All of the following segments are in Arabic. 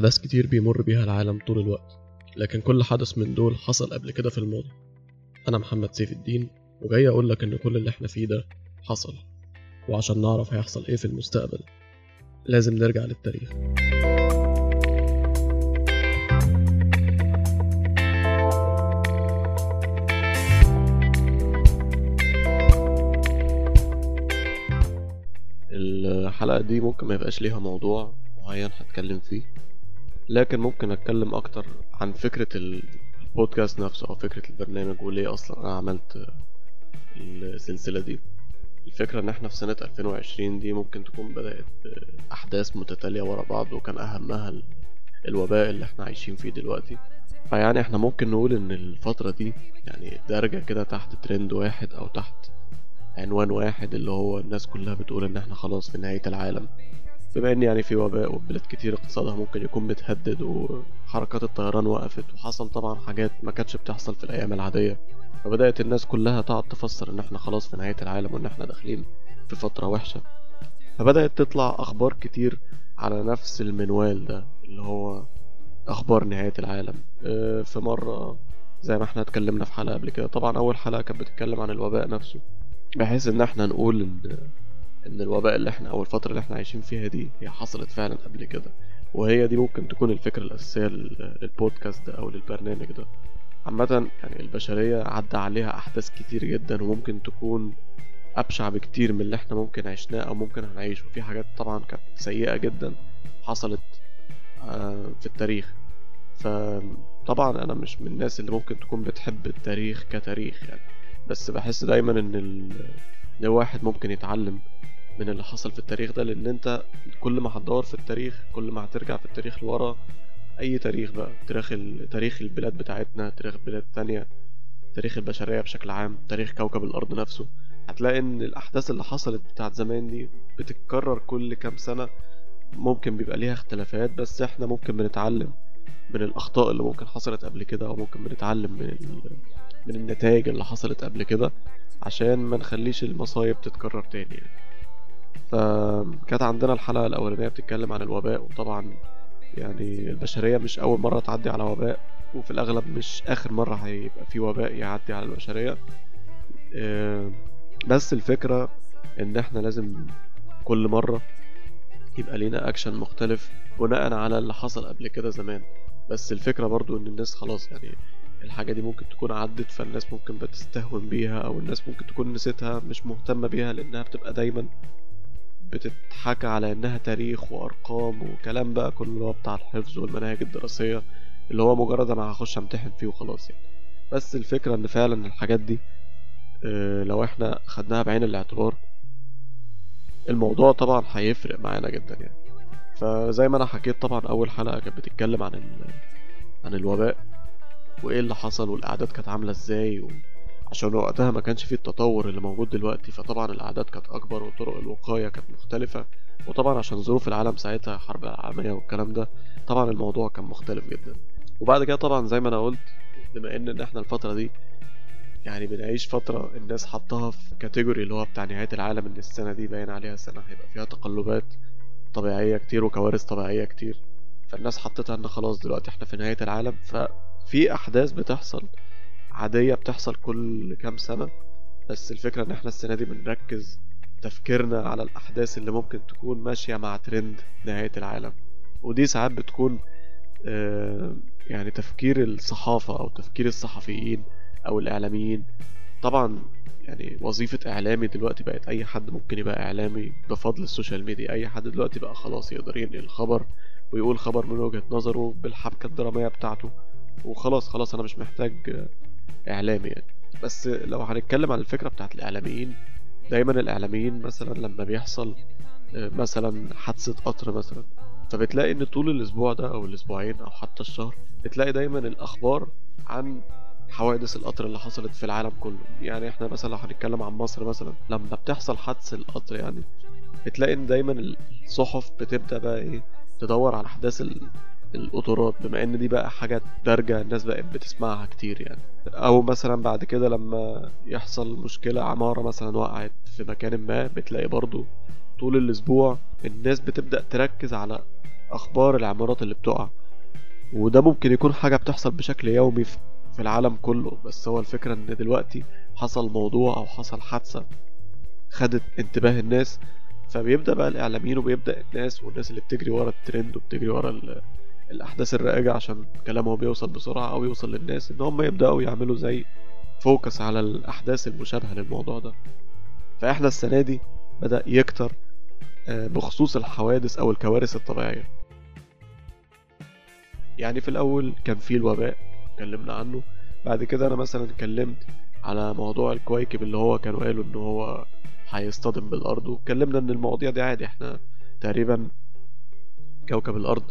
أحداث كتير بيمر بيها العالم طول الوقت لكن كل حدث من دول حصل قبل كده في الماضي. أنا محمد سيف الدين وجاي أقولك إن كل اللي إحنا فيه ده حصل وعشان نعرف هيحصل إيه في المستقبل لازم نرجع للتاريخ. الحلقة دي ممكن ما يبقاش ليها موضوع معين هتكلم فيه. لكن ممكن أتكلم أكتر عن فكرة البودكاست نفسه أو فكرة البرنامج وليه أصلا أنا عملت السلسلة دي. الفكرة إن إحنا في سنة 2020 دي ممكن تكون بدأت احداث متتالية ورا بعض وكان أهمها الوباء اللي إحنا عايشين فيه دلوقتي. فيعني إحنا ممكن نقول إن الفترة دي يعني دارجة كده تحت ترند واحد أو تحت عنوان واحد اللي هو الناس كلها بتقول إن إحنا خلاص في نهاية العالم. بما ان يعني في وباء وبلاد كتير اقتصادها ممكن يكون متهدد وحركات الطيران وقفت وحصل طبعا حاجات ما كانتش بتحصل في الأيام العادية. فبدأت الناس كلها تقعد تفسر إن إحنا خلاص في نهاية العالم وإن إحنا داخلين في فترة وحشة. فبدأت تطلع أخبار كتير على نفس المنوال ده اللي هو أخبار نهاية العالم. في مرة زي ما إحنا اتكلمنا في حلقة قبل كده طبعا أول حلقة كانت بتتكلم عن الوباء نفسه. بحيث إن إحنا نقول إن إن الوباء اللي إحنا أو الفترة اللي إحنا عايشين فيها دي هي حصلت فعلا قبل كده. وهي دي ممكن تكون الفكرة الأساسية للبودكاست أو للبرنامج ده. عامة يعني البشرية عدى عليها أحداث كتير جدا وممكن تكون أبشع بكتير من اللي إحنا ممكن عشناه أو ممكن هنعيشه. في حاجات طبعا كانت سيئة جدا حصلت في التاريخ. فطبعا أنا مش من الناس اللي ممكن تكون بتحب التاريخ كتاريخ يعني. بس بحس دايما إن الواحد ممكن يتعلم من اللي حصل في التاريخ ده لأن أنت كل ما هتدور في التاريخ كل ما هترجع في التاريخ لورا أي تاريخ بقى تاريخ تاريخ البلاد بتاعتنا تاريخ بلاد تانية تاريخ البشرية بشكل عام تاريخ كوكب الأرض نفسه هتلاقي إن الأحداث اللي حصلت بتاعت زمان دي بتتكرر كل كام سنة ممكن بيبقى ليها اختلافات بس إحنا ممكن بنتعلم من الأخطاء اللي ممكن حصلت قبل كده أو ممكن بنتعلم من. من النتائج اللي حصلت قبل كده عشان ما نخليش المصايب تتكرر تاني يعني. فكانت عندنا الحلقة الأولانية بتتكلم عن الوباء وطبعا يعني البشرية مش أول مرة تعدي على وباء وفي الأغلب مش آخر مرة هيبقى في وباء يعدي على البشرية. بس الفكرة إن إحنا لازم كل مرة يبقى لينا أكشن مختلف بناء على اللي حصل قبل كده زمان. بس الفكرة برضو إن الناس خلاص يعني الحاجة دي ممكن تكون عدت فالناس ممكن بتستهون بيها أو الناس ممكن تكون نسيتها مش مهتمة بيها لأنها بتبقى دايما بتتحكى على إنها تاريخ وأرقام وكلام بقى كله اللي هو بتاع الحفظ والمناهج الدراسية اللي هو مجرد أنا هخش أمتحن فيه وخلاص يعني بس الفكرة إن فعلا الحاجات دي آه لو إحنا خدناها بعين الاعتبار الموضوع طبعا هيفرق معانا جدا يعني فزي ما أنا حكيت طبعا أول حلقة كانت بتتكلم عن عن الوباء وإيه اللي حصل والأعداد كانت عاملة إزاي. عشان وقتها ما كانش فيه التطور اللي موجود دلوقتي فطبعا الأعداد كانت أكبر وطرق الوقاية كانت مختلفة. وطبعا عشان ظروف العالم ساعتها حرب العالميه والكلام ده طبعا الموضوع كان مختلف جدا. وبعد كده طبعا زي ما أنا قلت بما إن إن إحنا الفترة دي يعني بنعيش فترة الناس حطها في كاتيجوري اللي هو بتاع نهاية العالم إن السنة دي باين عليها سنة هيبقى فيها تقلبات طبيعية كتير وكوارث طبيعية كتير. فالناس حطتها إن خلاص دلوقتي إحنا في نهاية العالم ف في أحداث بتحصل عادية بتحصل كل كام سنة بس الفكرة إن إحنا السنة دي بنركز تفكيرنا على الأحداث اللي ممكن تكون ماشية مع ترند نهاية العالم. ودي ساعات بتكون آه يعني تفكير الصحافة أو تفكير الصحفيين أو الإعلاميين. طبعا يعني وظيفة إعلامي دلوقتي بقت أي حد ممكن يبقى إعلامي بفضل ال social media. أي حد دلوقتي بقى خلاص يقدر ينقل الخبر ويقول خبر من وجهة نظره بالحبكة الدرامية بتاعته. وخلاص خلاص أنا مش محتاج إعلامي يعني. بس لو هنتكلم عن الفكرة بتاعت الإعلاميين دايما الإعلاميين مثلا لما بيحصل مثلا حادثة قطر مثلا فبتلاقي إن طول الأسبوع ده أو الأسبوعين أو حتى الشهر بتلاقي دايما الأخبار عن حوادث القطر اللي حصلت في العالم كله. يعني إحنا مثلا لو هنتكلم عن مصر مثلا لما بتحصل حادث القطر يعني بتلاقي إن دايما الصحف بتبدأ بقى إيه تدور على أحداث القطارات بما إن دي بقى حاجة دارجة الناس بقت بتسمعها كتير يعني. أو مثلا بعد كده لما يحصل مشكلة عمارة مثلا وقعت في مكان ما بتلاقي برضو طول الأسبوع الناس بتبدأ تركز على أخبار العمارات اللي بتقع. وده ممكن يكون حاجة بتحصل بشكل يومي في العالم كله بس هو الفكرة إن دلوقتي حصل موضوع أو حصل حادثة خدت انتباه الناس. فبيبدأ بقى الإعلاميين وبيبدأ الناس والناس اللي بتجري ورا الترند وبتجري ورا ال- الأحداث الرائجة عشان كلامهم بيوصل بسرعة أو يوصل للناس إن هم يبدأوا يعملوا زي فوكس على الأحداث المشابهة للموضوع ده. فإحنا السنة دي بدأ يكتر آه، بخصوص الحوادث أو الكوارث الطبيعية. يعني في الأول كان في الوباء اتكلمنا عنه. بعد كده أنا مثلا اتكلمت على موضوع الكويكب اللي هو كانوا قالوا إن هو هيصطدم بالأرض واتكلمنا إن المواضيع دي عادي إحنا تقريبا كوكب الأرض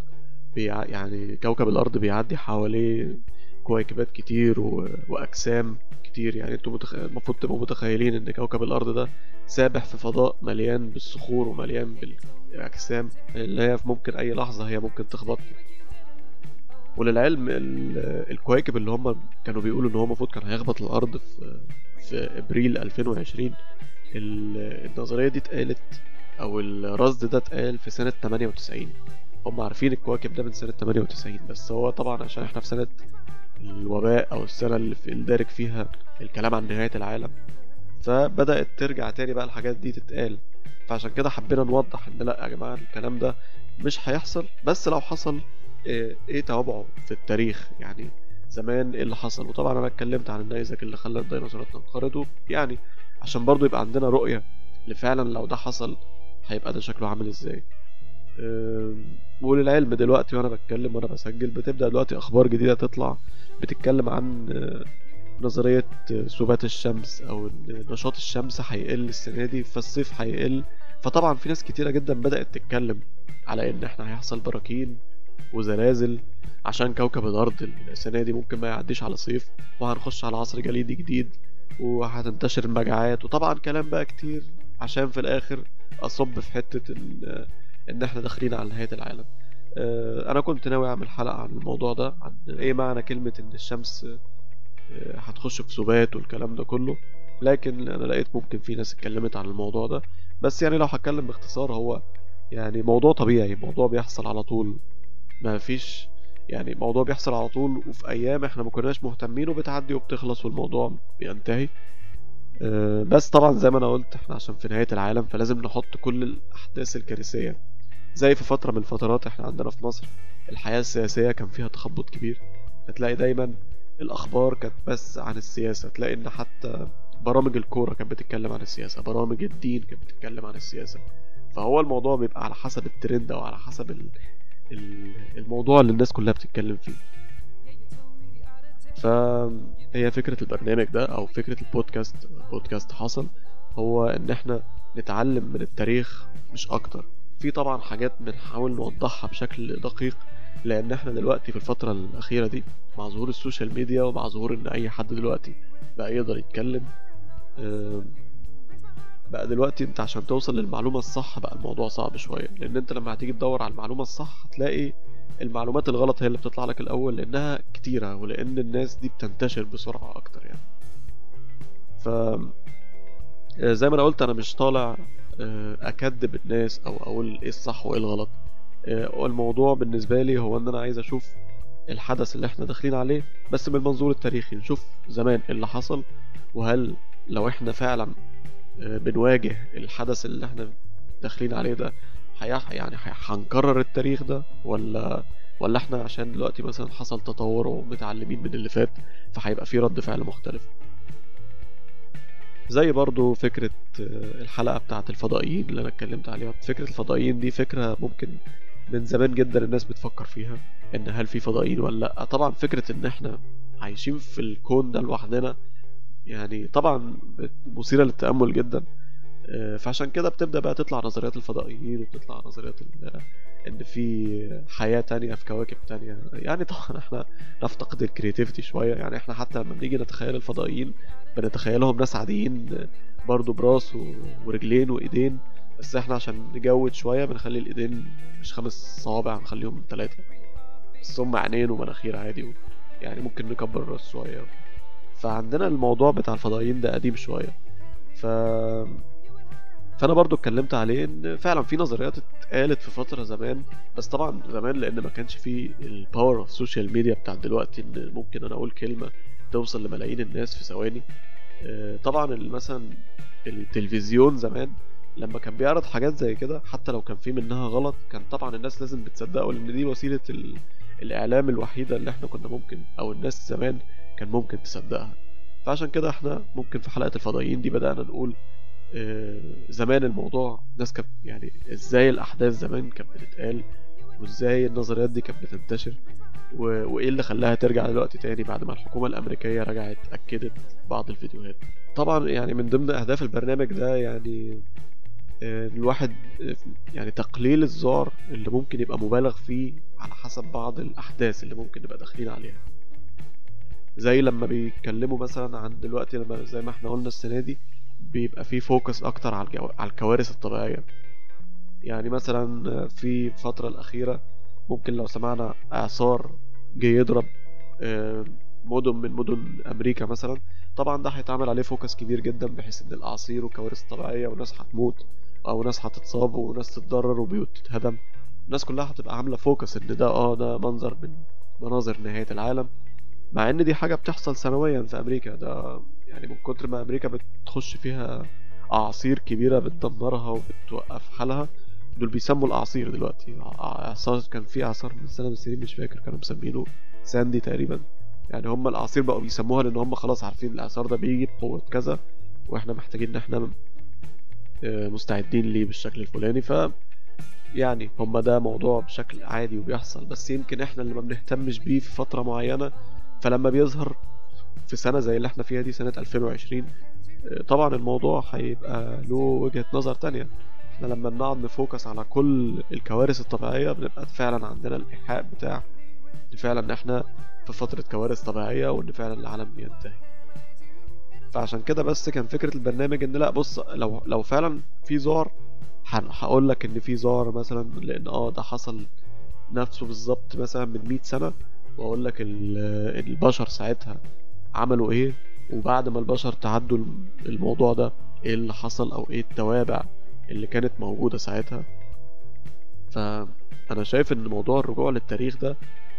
بيع... يعني كوكب الأرض بيعدي حواليه كويكبات كتير و... وأجسام كتير. يعني أنتوا متخ... المفروض تبقوا متخيلين إن كوكب الأرض ده سابح في فضاء مليان بالصخور ومليان بالأجسام اللي هي في ممكن أي لحظة هي ممكن تخبط. وللعلم ال- الكواكب اللي هم كانوا بيقولوا إن هو المفروض كان هيخبط الأرض في في أبريل 2020 ال- النظرية دي اتقالت أو الرصد ده اتقال في سنة 98 هم عارفين الكواكب ده من سنة 98 بس هو طبعا عشان إحنا في سنة الوباء أو السنة اللي في الدارج فيها الكلام عن نهاية العالم فبدأت ترجع تاني بقى الحاجات دي تتقال. فعشان كده حبينا نوضح إن لأ يا جماعة الكلام ده مش هيحصل بس لو حصل إيه إيه توابعه في التاريخ؟ يعني زمان إيه اللي حصل؟ وطبعا أنا اتكلمت عن النيزك اللي خلى الديناصورات تنقرض يعني عشان برضو يبقى عندنا رؤية لفعلا لو ده حصل هيبقى ده شكله عامل إزاي. وللعلم دلوقتي وأنا بتكلم وأنا بسجل بتبدأ دلوقتي أخبار جديدة تطلع بتتكلم عن آه، نظرية آه، سبات الشمس أو نشاط الشمس هيقل السنة دي فالصيف هيقل. فطبعا في ناس كتيرة جدا بدأت تتكلم على إن إحنا هيحصل براكين وزلازل عشان كوكب الأرض السنة دي ممكن ما يعديش على صيف وهنخش على عصر جليدي جديد وهتنتشر المجاعات وطبعا كلام بقى كتير عشان في الآخر أصب في حتة إن إحنا داخلين على نهاية العالم. آه، أنا كنت ناوي أعمل حلقة عن الموضوع ده عن إيه معنى كلمة إن الشمس آه، هتخش في سبات والكلام ده كله. لكن أنا لقيت ممكن في ناس اتكلمت عن الموضوع ده. بس يعني لو هتكلم باختصار هو يعني موضوع طبيعي موضوع بيحصل على طول. ما فيش يعني موضوع بيحصل على طول وفي أيام إحنا ما كناش مهتمين وبتعدي وبتخلص والموضوع بينتهي. أه، بس طبعا زي ما أنا قلت إحنا عشان في نهاية العالم فلازم نحط كل الأحداث الكارثية. زي في فترة من الفترات إحنا عندنا في مصر الحياة السياسية كان فيها تخبط كبير. فتلاقي دايما الأخبار كانت بس عن السياسة. تلاقي إن حتى برامج الكورة كانت بتتكلم عن السياسة برامج الدين كانت بتتكلم عن السياسة. فهو الموضوع بيبقى على حسب الترند أو على حسب ال... ال- الموضوع اللي الناس كلها بتتكلم فيه. فهي فكرة البرنامج ده أو فكرة البودكاست بودكاست حصل هو إن إحنا نتعلم من التاريخ مش أكتر. في طبعا حاجات بنحاول نوضحها بشكل دقيق لأن إحنا دلوقتي في الفترة الأخيرة دي مع ظهور ال social media ومع ظهور إن أي حد دلوقتي بقى يقدر يتكلم بقى دلوقتي أنت عشان توصل للمعلومة الصح بقى الموضوع صعب شوية. لأن أنت لما هتيجي تدور على المعلومة الصح هتلاقي المعلومات الغلط هي اللي بتطلع لك الأول لأنها كتيرة ولأن الناس دي بتنتشر بسرعة أكتر يعني. ف آه، زي ما أنا قلت أنا مش طالع آه، اكذب الناس أو أقول إيه الصح وإيه الغلط. آه، والموضوع بالنسبة لي هو إن أنا عايز أشوف الحدث اللي إحنا داخلين عليه بس من المنظور التاريخي نشوف زمان إيه اللي حصل وهل لو إحنا فعلا آه، بنواجه الحدث اللي إحنا داخلين عليه ده يعني هنكرر التاريخ ده ولا ولا إحنا عشان دلوقتي مثلا حصل تطور ومتعلمين من اللي فات فهيبقى في رد فعل مختلف؟ زي برضو فكرة آه، الحلقة بتاعة الفضائيين اللي أنا اتكلمت عليها. فكرة الفضائيين دي فكرة ممكن من زمان جدا الناس بتفكر فيها إن هل في فضائيين ولا لأ. طبعا فكرة إن إحنا عايشين في الكون ده لوحدنا يعني طبعا مثيرة للتأمل جدا. فعشان كده بتبدأ بقى تطلع نظريات الفضائيين وبتطلع نظريات إن في حياة تانية في كواكب تانية. يعني طبعا إحنا نفتقد الكرياتيفيتي شوية. يعني إحنا حتى لما بنيجي نتخيل الفضائيين بنتخيلهم ناس عاديين آه، برضو براس ورجلين وإيدين. بس إحنا عشان نجود شوية بنخلي الإيدين مش خمس صوابع بنخليهم ثلاثة بس هم عينين ومناخير عادي. يعني ممكن نكبر الراس شوية. فعندنا الموضوع بتاع الفضائيين ده قديم شوية. ف فأنا برضو اتكلمت عليه إن فعلا في نظريات اتقالت في فترة زمان بس طبعا زمان لأن ما كانش في ال power of ال social media بتاع دلوقتي إن ممكن أنا أقول كلمة توصل لملايين الناس في ثواني. آه، طبعا مثلا التلفزيون زمان لما كان بيعرض حاجات زي كده حتى لو كان في منها غلط كان طبعا الناس لازم بتصدقه لأن دي وسيلة ال... الإعلام الوحيدة اللي إحنا كنا ممكن أو الناس زمان كان ممكن تصدقها. فعشان كده إحنا ممكن في حلقة الفضائيين دي بدأنا نقول زمان الموضوع ناس كانت يعني إزاي الاحداث زمان كانت بتتقال وازاي النظريات دي كانت بتنتشر. وايه اللي خلاها ترجع دلوقتي تاني بعد ما الحكومة الأمريكية رجعت أكدت بعض الفيديوهات طبعا يعني من ضمن أهداف البرنامج ده يعني آه، الواحد آه، يعني تقليل الذعر اللي ممكن يبقى مبالغ فيه على حسب بعض الأحداث اللي ممكن نبقى داخلين عليها زي لما بيتكلموا مثلا عن دلوقتي لما زي ما إحنا قلنا السنة دي بيبقى فيه focus أكتر على. على الكوارث الطبيعية يعني مثلا في الفترة الأخيرة ممكن لو سمعنا إعصار جه يضرب آه، مدن من مدن أمريكا مثلا طبعا ده هيتعمل عليه focus كبير جدا بحيث إن الأعاصير والكوارث الطبيعية وناس هتموت أو ناس هتتصاب وناس تتضرر وبيوت تتهدم الناس كلها هتبقى عاملة فوكس إن ده آه ده منظر من مناظر نهاية العالم مع إن دي حاجة بتحصل سنويا في أمريكا ده يعني من كتر ما أمريكا بتخش فيها أعاصير كبيرة بتدمرها وبتوقف حالها دول بيسموا الأعاصير دلوقتي. أعصار كان في أعصار من سنة من السنين مش فاكر كانوا مسمينه ساندي تقريبا. يعني هم الأعاصير بقوا بيسموها لأن هم خلاص عارفين الأعصار ده بيجي بقوة كذا وإحنا محتاجين إن إحنا مستعدين ليه بالشكل الفلاني. ف يعني هما ده موضوع بشكل عادي وبيحصل. بس يمكن إحنا اللي ما بنهتمش بيه في فترة معينة فلما بيظهر في سنة زي اللي إحنا فيها دي سنة 2020 طبعا الموضوع هيبقى له وجهة نظر تانية. إحنا لما بنقعد نفوكس على كل الكوارث الطبيعية بنبقى فعلا عندنا الإيحاء بتاع إن فعلا إحنا في فترة كوارث طبيعية وإن فعلا العالم بينتهي. فعشان كده بس كان فكرة البرنامج إن لا بص لو لو فعلا في ذعر هقول لك إن في ذعر مثلا لأن آه ده حصل نفسه بالظبط مثلا من 100 سنة وأقول لك البشر ساعتها عملوا إيه؟ وبعد ما البشر تعدوا الموضوع ده إيه اللي حصل أو إيه التوابع اللي كانت موجودة ساعتها؟ فانا شايف إن موضوع الرجوع للتاريخ ده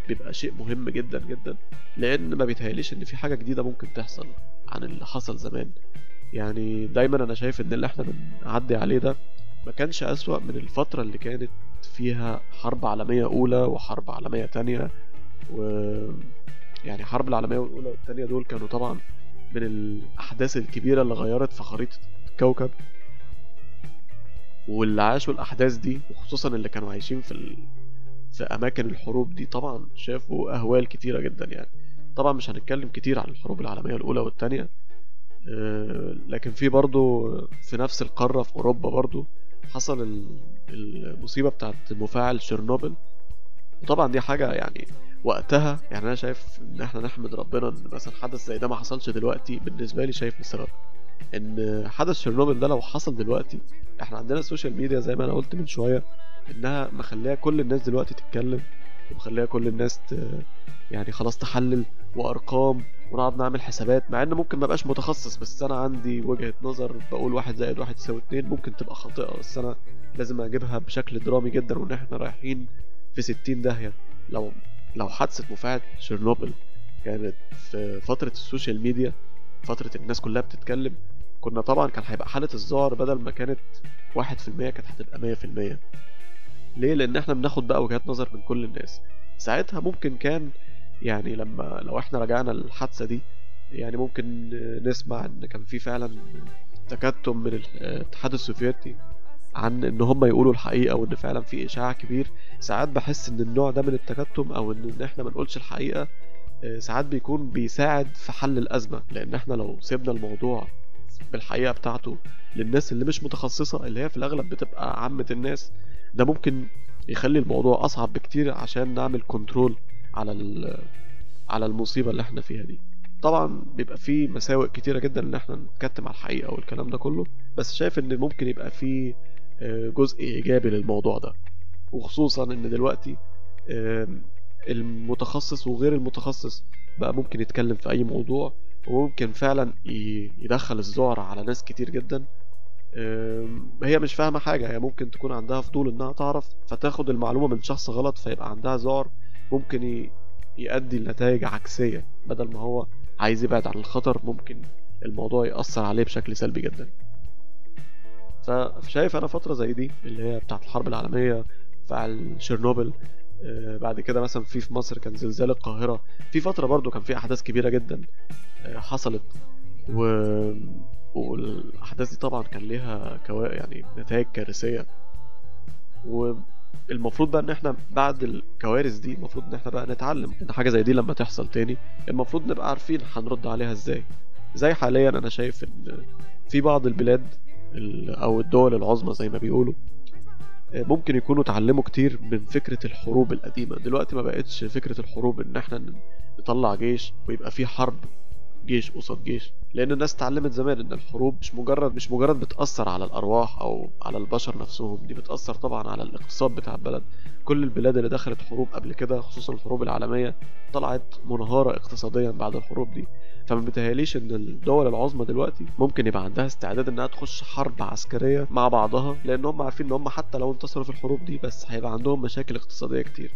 بيبقى شيء مهم جدا جدا لأن ما بيتهيأليش إن في حاجة جديدة ممكن تحصل عن اللي حصل زمان. يعني دايما أنا شايف إن اللي إحنا بنعدي عليه ده ما كانش أسوأ من الفترة اللي كانت فيها حرب عالمية أولى وحرب عالمية تانية و يعني حرب العالمية الأولى والتانية دول كانوا طبعا من الأحداث الكبيرة اللي غيرت في خريطة الكوكب. واللي عاشوا الأحداث دي وخصوصا اللي كانوا عايشين في ال... في أماكن الحروب دي طبعا شافوا أهوال كتيرة جدا يعني. طبعا مش هنتكلم كتير عن الحروب العالمية الأولى والتانية آه، لكن في برضو في نفس القارة في أوروبا برضو حصل المصيبة بتاعت مفاعل شيرنوبل وطبعا دي حاجة يعني وقتها يعني أنا شايف إن إحنا نحمد ربنا إن مثلا حدث زي ده ما حصلش دلوقتي بالنسبة لي شايف لسبب إن حدث شيرنوبل ده لو حصل دلوقتي إحنا عندنا ال social media زي ما أنا قلت من شوية إنها مخليها كل الناس دلوقتي تتكلم ومخليها كل الناس ت... يعني خلاص تحلل وأرقام ونقعد نعمل حسابات مع إن ممكن ما بقاش متخصص بس أنا عندي وجهة نظر بقول واحد زائد واحد يساوي اتنين ممكن تبقى خاطئة بس أنا لازم أجيبها بشكل درامي جدا وإن إحنا رايحين في ستين داهية. لو لو حادثة مفاعل شيرنوبل كانت في فترة ال social media فترة الناس كلها بتتكلم كنا طبعا كان هيبقى حالة الذعر بدل ما كانت واحد في المية كانت هتبقى مية في المية. ليه؟ لأن إحنا بناخد بقى وجهات نظر من كل الناس. ساعتها ممكن كان يعني لما لو إحنا رجعنا للحادثة دي يعني ممكن نسمع إن كان في فعلا تكتم من الاتحاد السوفيتي عن إن هم يقولوا الحقيقة وإن فعلا في إشاعة كبير ساعات بحس إن النوع ده من التكتم أو إن إحنا ما نقولش الحقيقة ساعات بيكون بيساعد في حل الأزمة. لأن إحنا لو سيبنا الموضوع بالحقيقة بتاعته للناس اللي مش متخصصة اللي هي في الأغلب بتبقى عامة الناس ده ممكن يخلي الموضوع أصعب بكتير عشان نعمل كنترول على على المصيبة اللي إحنا فيها دي. طبعا بيبقى في مساوئ كتيرة جدا إن إحنا نتكتم على الحقيقة والكلام ده كله بس شايف إن ممكن يبقى في جزء إيجابي للموضوع ده. وخصوصا إن دلوقتي المتخصص وغير المتخصص بقى ممكن يتكلم في أي موضوع وممكن فعلا يدخل الذعر على ناس كتير جدا. هي مش فاهمة حاجة هي ممكن تكون عندها فضول إنها تعرف فتاخد المعلومة من شخص غلط فيبقى عندها ذعر ممكن يؤدي لنتائج عكسية. بدل ما هو عايز يبعد عن الخطر ممكن الموضوع يأثر عليه بشكل سلبي جدا. فشايف أنا فترة زي دي اللي هي بتاعت الحرب العالمية فعل شيرنوبل آه، بعد كده مثلا في في مصر كان زلزال القاهرة. في فترة برضو كان في أحداث كبيرة جدا آه، حصلت. و... والأحداث دي طبعا كان ليها كوا... يعني نتائج كارثية. والمفروض بقى إن إحنا بعد الكوارث دي المفروض إن إحنا بقى نتعلم إن حاجة زي دي لما تحصل تاني المفروض نبقى عارفين هنرد عليها إزاي. زي حاليا أنا شايف إن في بعض البلاد ال- أو الدول العظمى زي ما بيقولوا ممكن يكونوا اتعلموا كتير من فكرة الحروب القديمة. دلوقتي ما بقتش فكرة الحروب إن إحنا نطلع جيش ويبقى في حرب جيش قصاد جيش. لأن الناس اتعلمت زمان إن الحروب مش مجرد مش مجرد بتأثر على الأرواح أو على البشر نفسهم دي بتأثر طبعا على الاقتصاد بتاع البلد. كل البلاد اللي دخلت حروب قبل كده خصوصا الحروب العالمية طلعت منهارة اقتصاديا بعد الحروب دي. فما بيتهيأليش إن الدول العظمى دلوقتي ممكن يبقى عندها استعداد إنها تخش حرب عسكرية مع بعضها لأن هم عارفين إن هم حتى لو انتصروا في الحروب دي بس هيبقى عندهم مشاكل اقتصادية كتير.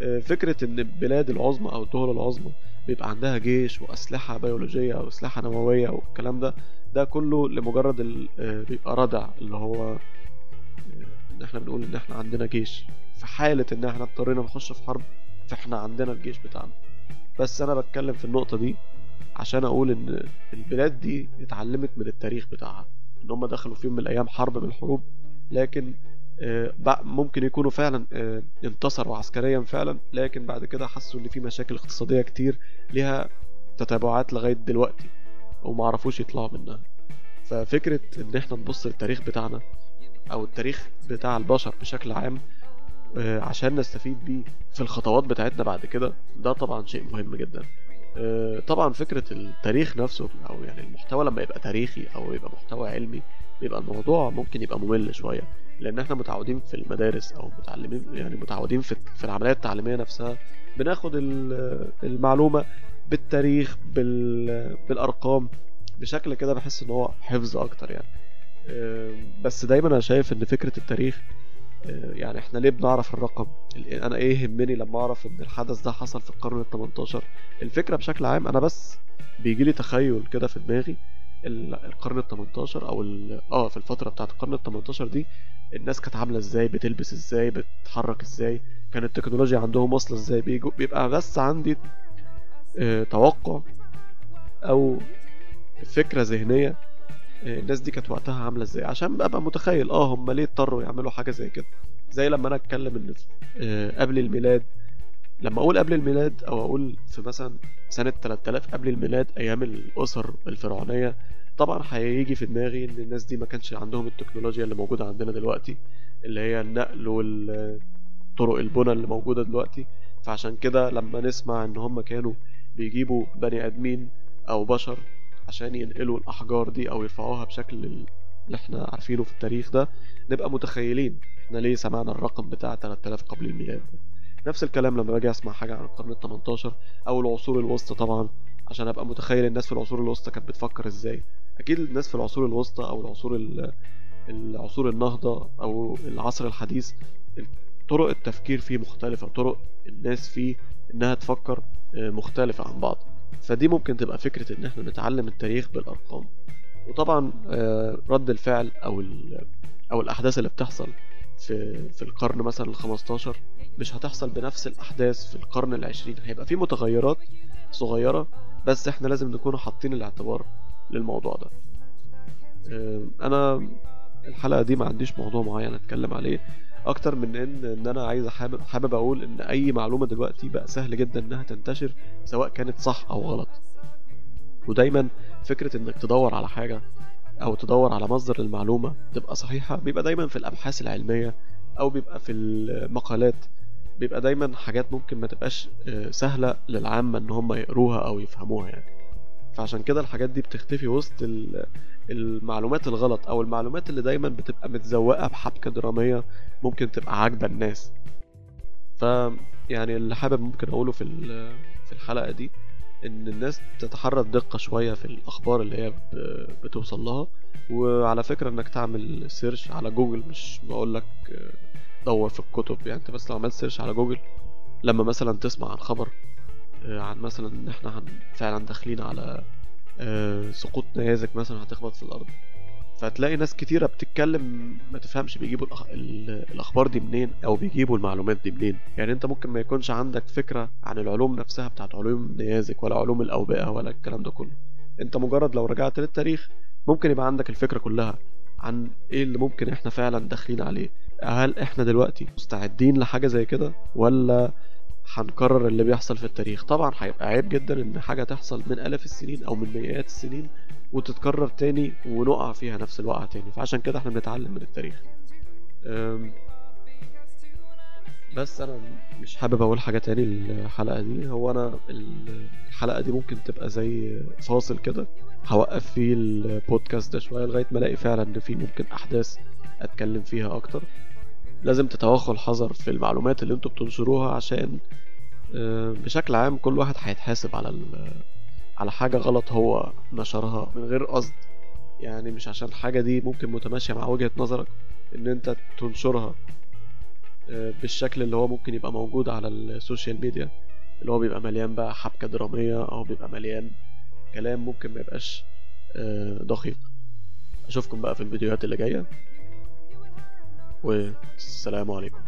آه، فكرة إن البلاد العظمى أو الدول العظمى بيبقى عندها جيش وأسلحة بيولوجية أو اسلحة نووية والكلام ده ده كله لمجرد آه، بيبقى ردع اللي هو آه، إن إحنا بنقول إن إحنا عندنا جيش. في حالة إن إحنا اضطرينا نخش في حرب فإحنا عندنا الجيش بتاعنا. بس أنا بتكلم في النقطة دي عشان أقول إن البلاد دي اتعلمت من التاريخ بتاعها إن هم دخلوا في يوم من الأيام حرب من الحروب لكن آه، ممكن يكونوا فعلا آه، انتصروا عسكريا فعلا لكن بعد كده حسوا إن في مشاكل اقتصادية كتير ليها تتابعات لغاية دلوقتي وما عرفوش يطلعوا منها. ففكرة إن إحنا نبص للتاريخ بتاعنا أو التاريخ بتاع البشر بشكل عام آه، عشان نستفيد بيه في الخطوات بتاعتنا بعد كده ده طبعا شيء مهم جدا. طبعا فكرة التاريخ نفسه أو يعني المحتوى لما يبقى تاريخي أو يبقى محتوى علمي بيبقى الموضوع ممكن يبقى ممل شوية. لأن إحنا متعودين في المدارس أو متعلمين يعني متعودين في في العملية التعليمية نفسها بناخد ال- المعلومة بالتاريخ بال- بالأرقام بشكل كده بحس إن هو حفظ أكتر يعني. آه، بس دايما أنا شايف إن فكرة التاريخ آه، يعني إحنا ليه بنعرف الرقم؟ ال- أنا إيه يهمني لما أعرف إن الحدث ده حصل في القرن ال 18 الفكرة بشكل عام أنا بس بيجي لي تخيل كده في دماغي ال- القرن ال 18 أو آه في الفترة بتاعت القرن ال 18 دي الناس كانت عاملة إزاي؟ بتلبس إزاي؟ بتتحرك إزاي؟ كانت التكنولوجيا عندهم واصلة إزاي؟ بيبقى بس عندي آه، توقع أو فكرة ذهنية آه، الناس دي كانت وقتها عاملة إزاي؟ عشان ابقى متخيل. آه هم ليه اضطروا يعملوا حاجة زي كده؟ زي لما أنا أتكلم إن آه، قبل الميلاد لما أقول قبل الميلاد أو أقول في مثلا سنة 3000 قبل الميلاد أيام الأسر الفرعونية طبعا هيجي في دماغي إن الناس دي ما كانش عندهم التكنولوجيا اللي موجودة عندنا دلوقتي اللي هي النقل والطرق البنى اللي موجودة دلوقتي. فعشان كده لما نسمع إن هم كانوا بيجيبوا بني آدمين أو بشر عشان ينقلوا الأحجار دي أو يرفعوها بشكل اللي إحنا عارفينه في التاريخ ده نبقى متخيلين إحنا ليه سمعنا الرقم بتاع 3000 قبل الميلاد. نفس الكلام لما باجي أسمع حاجة عن القرن ال 18 أو العصور الوسطى طبعا عشان أبقى متخيل الناس في العصور الوسطى كانت بتفكر إزاي أكيد الناس في العصور الوسطى أو العصور ال- العصور النهضة أو العصر الحديث طرق التفكير فيه مختلفة طرق الناس فيه إنها تفكر آه، مختلفة عن بعض فدي ممكن تبقى فكرة إن إحنا نتعلم التاريخ بالأرقام. وطبعا آه، رد الفعل أو ال- أو الأحداث اللي بتحصل في في القرن مثلا ال 15 مش هتحصل بنفس الأحداث في القرن العشرين. هيبقى في متغيرات صغيرة بس إحنا لازم نكون حاطين الاعتبار للموضوع ده. آه، أنا الحلقة دي ما عنديش موضوع معين أتكلم عليه. أكتر من ان إن أنا عايز حابب حابب أقول إن أي معلومة دلوقتي بقى سهل جدا إنها تنتشر سواء كانت صح أو غلط. ودايما فكرة إنك تدور على حاجة أو تدور على مصدر المعلومه تبقى صحيحة بيبقى دايما في الأبحاث العلمية أو بيبقى في المقالات. بيبقى دايما حاجات ممكن ما تبقاش آه، سهلة للعامة إن هم يقروها أو يفهموها يعني. فعشان كده الحاجات دي بتختفي وسط ال- المعلومات الغلط أو المعلومات اللي دايما بتبقى متزوقة بحبكة درامية ممكن تبقى عاجبة الناس. ف يعني اللي حابب ممكن أقوله في في الحلقة دي إن الناس تتحرى الدقه شوية في الأخبار اللي هي بتوصل لها. وعلى فكرة إنك تعمل search على جوجل مش بقولك دور في الكتب. يعني أنت بس لو عملت search على جوجل لما مثلا تسمع عن خبر عن مثلا ان إحنا فعلا داخلين على آه، سقوط نيازك مثلا هتخبط في الأرض. فهتلاقي ناس كتيرة بتتكلم ما تفهمش بيجيبوا الأخ... ال- الأخبار دي منين أو بيجيبوا المعلومات دي منين. يعني أنت ممكن ما يكونش عندك فكرة عن العلوم نفسها بتاعت علوم النيازك ولا علوم الأوبئة ولا الكلام ده كله. أنت مجرد لو رجعت للتاريخ ممكن يبقى عندك الفكرة كلها عن إيه اللي ممكن إحنا فعلا داخلين عليه. هل إحنا دلوقتي مستعدين لحاجة زي كده ولا هنكرر اللي بيحصل في التاريخ. طبعا هيبقى عيب جدا إن حاجة تحصل من آلاف السنين أو من مئات السنين وتتكرر تاني ونقع فيها نفس الوقعة تاني. فعشان كده إحنا بنتعلم من التاريخ. بس أنا مش حابب أقول حاجة تاني الحلقة دي. هو أنا ال- الحلقة دي ممكن تبقى زي فاصل كده. هوقف فيه البودكاست ده شوية لغاية ما ألاقي فعلا إن في ممكن أحداث أتكلم فيها أكتر. لازم تتوخوا الحذر في المعلومات اللي أنتوا بتنشروها عشان آه، بشكل عام كل واحد هيتحاسب على على حاجة غلط هو نشرها من غير قصد. يعني مش عشان الحاجة دي ممكن متماشية مع وجهة نظرك إن أنت تنشرها آه، بالشكل اللي هو ممكن يبقى موجود على ال social media اللي هو بيبقى مليان بقى حبكة درامية أو بيبقى مليان كلام ممكن ما يبقاش آه، دقيق. أشوفكم بقى في الفيديوهات اللي جاية. والسلام عليكم